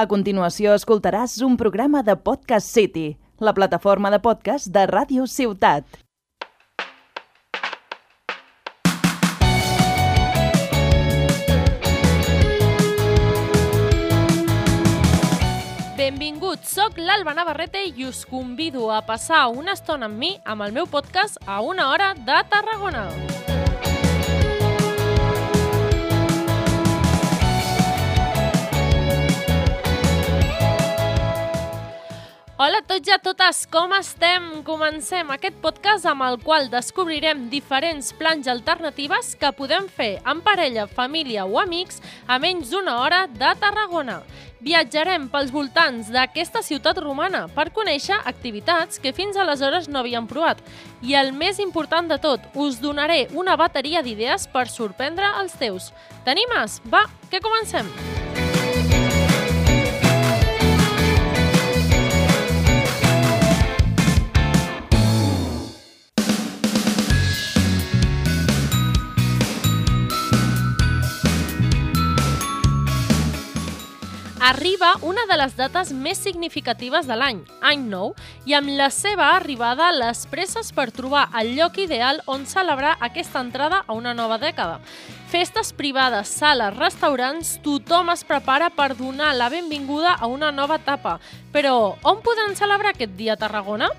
A continuació escoltaràs un programa de Podcast City, la plataforma de podcast de Ràdio Ciutat. Benvinguts, sóc l'Alba Navarrete i us convido a passar una estona amb mi amb el meu podcast a una hora de Tarragona. Hola a tots i a totes, com estem? Comencem aquest podcast amb el qual descobrirem diferents plans alternatives que podem fer en parella, família o amics a menys d'una hora de Tarragona. Viatjarem pels voltants d'aquesta ciutat romana per conèixer activitats que fins aleshores no havíem provat. I el més important de tot, us donaré una bateria d'idees per sorprendre els teus. T'animes? Va, que comencem! Arriba una de les dates més significatives de l'any, Any Nou, i amb la seva arribada les presses per trobar el lloc ideal on celebrar aquesta entrada a una nova dècada. Festes privades, sales, restaurants, tothom es prepara per donar la benvinguda a una nova etapa. Però on podran celebrar aquest dia a Tarragona?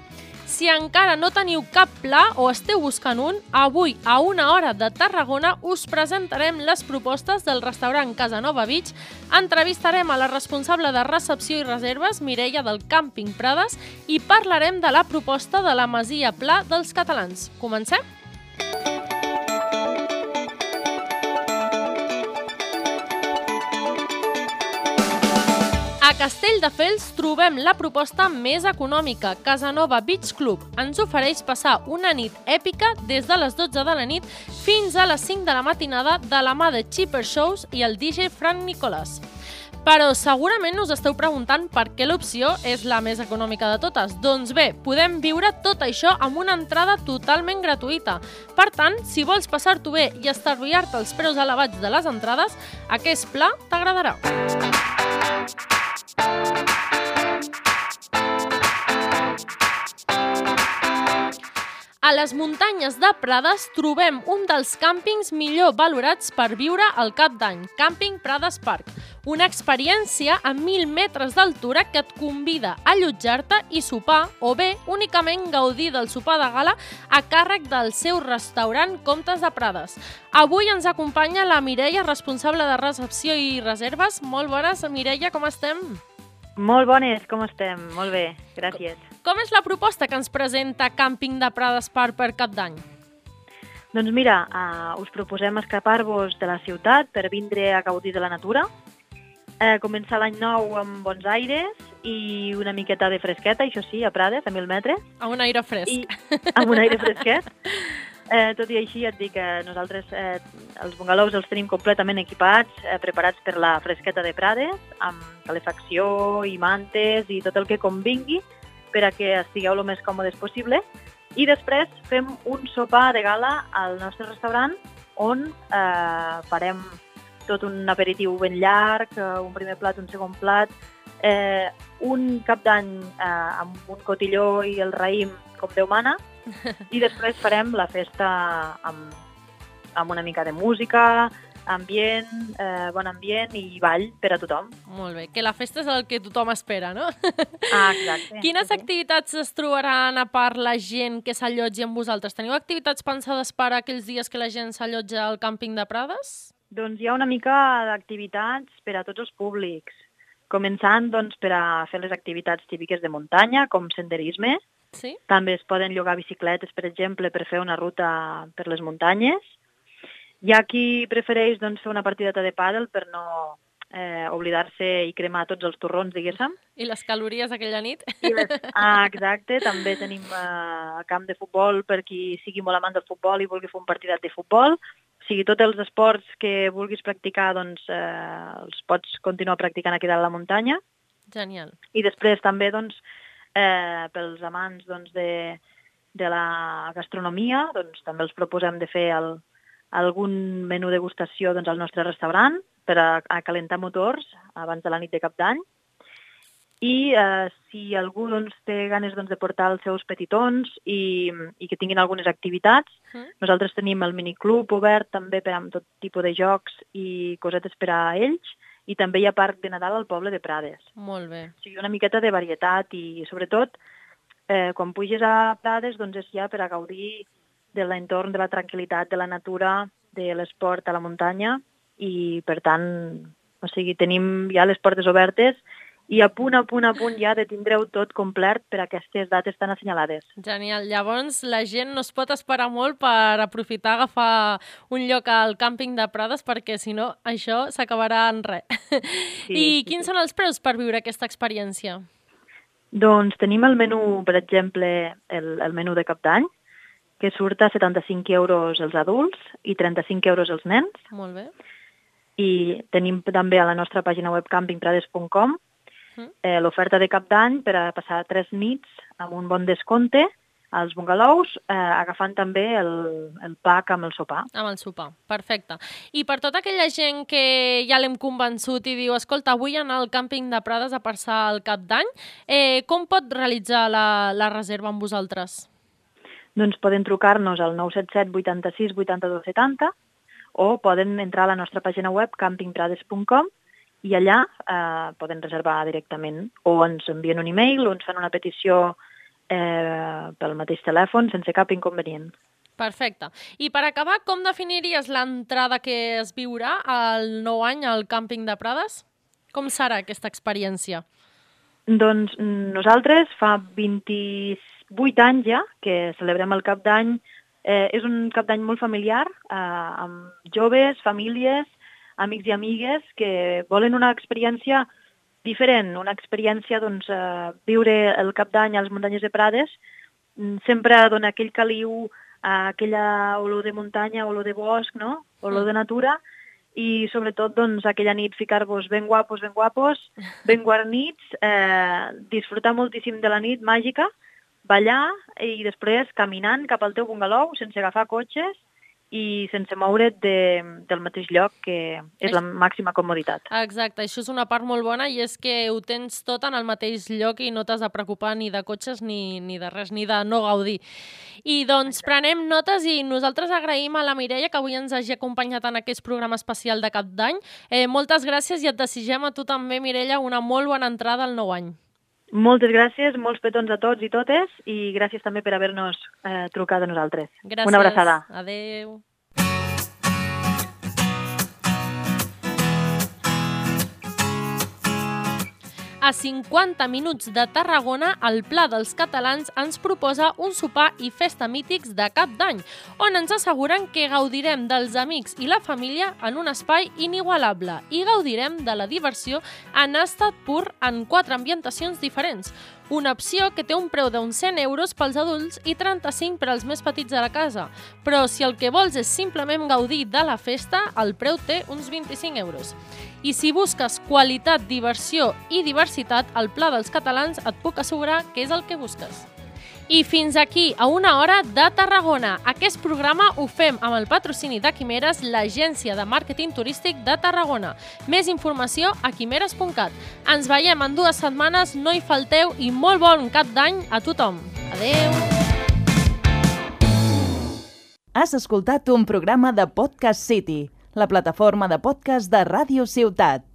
Si encara no teniu cap pla o esteu buscant un, avui a una hora de Tarragona us presentarem les propostes del restaurant Casanova Beach, entrevistarem a la responsable de recepció i reserves, Mireia del Càmping Prades, i parlarem de la proposta de la Masia Pla dels catalans. Comencem? Castelldefels trobem la proposta més econòmica. Casanova Beach Club ens ofereix passar una nit èpica des de les 12 de la nit fins a les 5 de la matinada de la mà de Cheaper Shows i el DJ Frank Nicolás. Però segurament us esteu preguntant per què l'opció és la més econòmica de totes. Doncs bé, podem viure tot això amb una entrada totalment gratuïta. Per tant, si vols passar-t'ho bé i estalviar-te els preus elevats de les entrades, aquest pla t'agradarà. A les muntanyes de Prades trobem un dels càmpings millor valorats per viure al cap d'any, Càmping Prades Park. Una experiència a 1.000 metres d'altura que et convida a allotjar-te i sopar o bé únicament gaudir del sopar de gala a càrrec del seu restaurant Comtes de Prades. Avui ens acompanya la Mireia, responsable de recepció i reserves. Molt bones, Mireia, com estem? Molt bones, com estem? Molt bé, gràcies. Com és la proposta que ens presenta Càmping de Prades Park per cap d'any? Doncs mira, uh, us proposem escapar-vos de la ciutat per vindre a gaudir de la natura, eh, començar l'any nou amb bons aires i una miqueta de fresqueta, això sí, a Prades, a mil metres. A un aire fresc. I, amb un aire fresquet. Eh, tot i així et dic que nosaltres eh, els bungalows els tenim completament equipats, eh, preparats per la fresqueta de Prades, amb calefacció i mantes i tot el que convingui per a que estigueu el més còmodes possible. I després fem un sopar de gala al nostre restaurant on eh, farem tot un aperitiu ben llarg, eh, un primer plat, un segon plat, eh, un cap d'any eh, amb un cotilló i el raïm com Déu mana, i després farem la festa amb, amb una mica de música, ambient, eh, bon ambient i ball per a tothom. Molt bé, que la festa és el que tothom espera, no? Ah, exacte. Quines sí, activitats es trobaran a part la gent que s'allotgi amb vosaltres? Teniu activitats pensades per aquells dies que la gent s'allotja al càmping de Prades? Doncs hi ha una mica d'activitats per a tots els públics, començant doncs, per a fer les activitats típiques de muntanya, com senderisme. Sí? També es poden llogar bicicletes, per exemple, per fer una ruta per les muntanyes. Hi ha qui prefereix doncs, fer una partideta de pàdel per no eh, oblidar-se i cremar tots els torrons, diguéssim. I les calories aquella nit? I les... Ah, exacte. També tenim eh, camp de futbol per qui sigui molt amant del futbol i vulgui fer un partidat de futbol. Sigui, tots els esports que vulguis practicar, doncs, eh, els pots continuar practicant aquí dalt a la muntanya. Genial. I després també, doncs, eh, pels amants doncs, de, de la gastronomia, doncs, també els proposem de fer el, algun menú degustació doncs, al nostre restaurant per a, a calentar motors abans de la nit de cap d'any. I eh, si algú doncs, té ganes doncs, de portar els seus petitons i, i que tinguin algunes activitats, Mm. nosaltres tenim el miniclub obert també per amb tot tipus de jocs i cosetes per a ells i també hi ha parc de Nadal al poble de Prades. Molt bé. O sigui, una miqueta de varietat i sobretot eh, quan puges a Prades doncs és ja per a gaudir de l'entorn, de la tranquil·litat, de la natura, de l'esport a la muntanya i per tant, o sigui, tenim ja les portes obertes i a punt, a punt, a punt ja de tindreu tot complet per a aquestes dates tan assenyalades. Genial. Llavors, la gent no es pot esperar molt per aprofitar agafar un lloc al càmping de Prades perquè, si no, això s'acabarà en res. Sí, I sí, quins sí. són els preus per viure aquesta experiència? Doncs tenim el menú, per exemple, el, el menú de cap d'any, que surt a 75 euros els adults i 35 euros els nens. Molt bé. I tenim també a la nostra pàgina web campingprades.com. eh, l'oferta de cap d'any per a passar tres nits amb un bon descompte als bungalous, eh, agafant també el, el pack amb el sopar. Amb el sopar, perfecte. I per tota aquella gent que ja l'hem convençut i diu escolta, vull anar al càmping de Prades a passar el cap d'any, eh, com pot realitzar la, la reserva amb vosaltres? Doncs poden trucar-nos al 977 86 82 70 o poden entrar a la nostra pàgina web campingprades.com i allà eh, poden reservar directament o ens envien un e-mail o ens fan una petició eh, pel mateix telèfon sense cap inconvenient. Perfecte. I per acabar, com definiries l'entrada que es viurà al nou any al càmping de Prades? Com serà aquesta experiència? Doncs mm, nosaltres fa 28 anys ja que celebrem el cap d'any. Eh, és un cap d'any molt familiar, eh, amb joves, famílies, amics i amigues que volen una experiència diferent, una experiència, doncs, eh, viure el cap d'any a les muntanyes de Prades mm, sempre dona aquell caliu, aquella olor de muntanya, olor de bosc, no? olor de natura, i sobretot doncs, aquella nit ficar-vos ben guapos, ben guapos, ben guarnits, eh, disfrutar moltíssim de la nit màgica, ballar i després caminant cap al teu bungalou sense agafar cotxes i sense moure't de, del mateix lloc, que és la màxima comoditat. Exacte, això és una part molt bona i és que ho tens tot en el mateix lloc i no t'has de preocupar ni de cotxes ni, ni de res, ni de no gaudir. I doncs prenem notes i nosaltres agraïm a la Mireia que avui ens hagi acompanyat en aquest programa especial de cap d'any. Eh, moltes gràcies i et desitgem a tu també, Mireia, una molt bona entrada al nou any. Moltes gràcies, molts petons a tots i totes i gràcies també per haver-nos eh, trucat a nosaltres. Gràcies. Una abraçada. Adeu. A 50 minuts de Tarragona, el Pla dels Catalans ens proposa un sopar i festa mítics de cap d'any, on ens asseguren que gaudirem dels amics i la família en un espai inigualable i gaudirem de la diversió en estat pur en quatre ambientacions diferents. Una opció que té un preu d'uns 100 euros pels adults i 35 per als més petits de la casa. Però si el que vols és simplement gaudir de la festa, el preu té uns 25 euros. I si busques qualitat, diversió i diversitat, el Pla dels Catalans et puc assegurar que és el que busques. I fins aquí, a una hora de Tarragona. Aquest programa ho fem amb el patrocini de Quimeres, l'agència de màrqueting turístic de Tarragona. Més informació a quimeres.cat. Ens veiem en dues setmanes, no hi falteu i molt bon cap d'any a tothom. Adeu! Has escoltat un programa de Podcast City, la plataforma de podcast de Ràdio Ciutat.